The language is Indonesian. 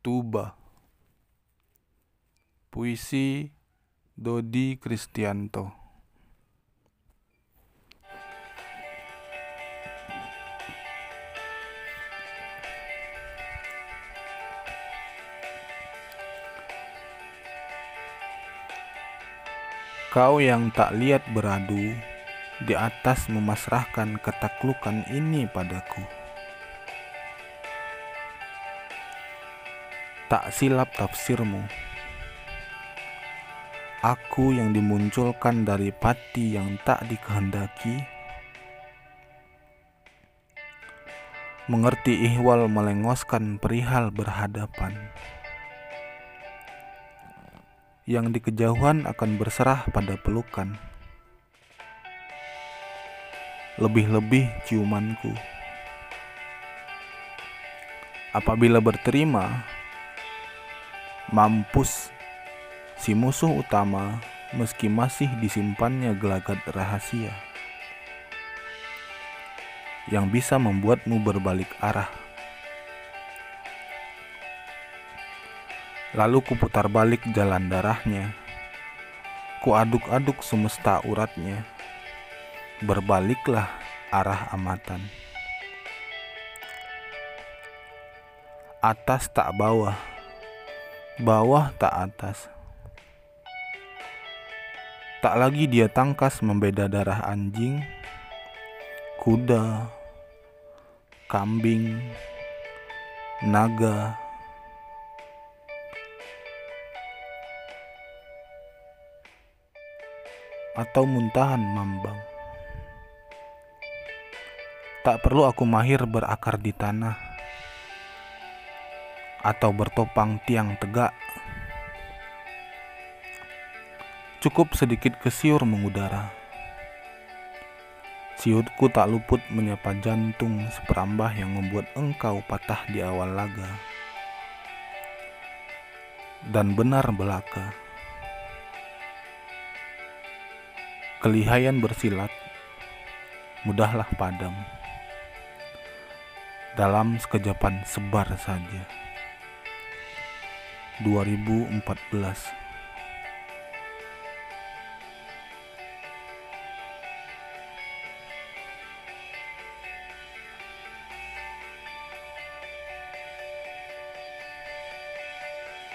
Tuba Puisi Dodi Kristianto Kau yang tak lihat beradu di atas memasrahkan ketaklukan ini padaku. Tak silap tafsirmu. Aku yang dimunculkan dari pati yang tak dikehendaki, mengerti ihwal melengoskan perihal berhadapan yang di kejauhan akan berserah pada pelukan. Lebih-lebih ciumanku. Apabila berterima, mampus si musuh utama meski masih disimpannya gelagat rahasia yang bisa membuatmu berbalik arah. Lalu kuputar balik jalan darahnya. Kuaduk-aduk semesta uratnya. Berbaliklah arah amatan. Atas tak bawah, bawah tak atas. Tak lagi dia tangkas membeda darah anjing, kuda, kambing, naga, atau muntahan mambang. Tak perlu aku mahir berakar di tanah atau bertopang tiang tegak. Cukup sedikit kesiur mengudara. Siutku tak luput menyapa jantung seperambah yang membuat engkau patah di awal laga. Dan benar belaka. Kelihayan bersilat, mudahlah padam. Dalam sekejapan sebar saja. 2014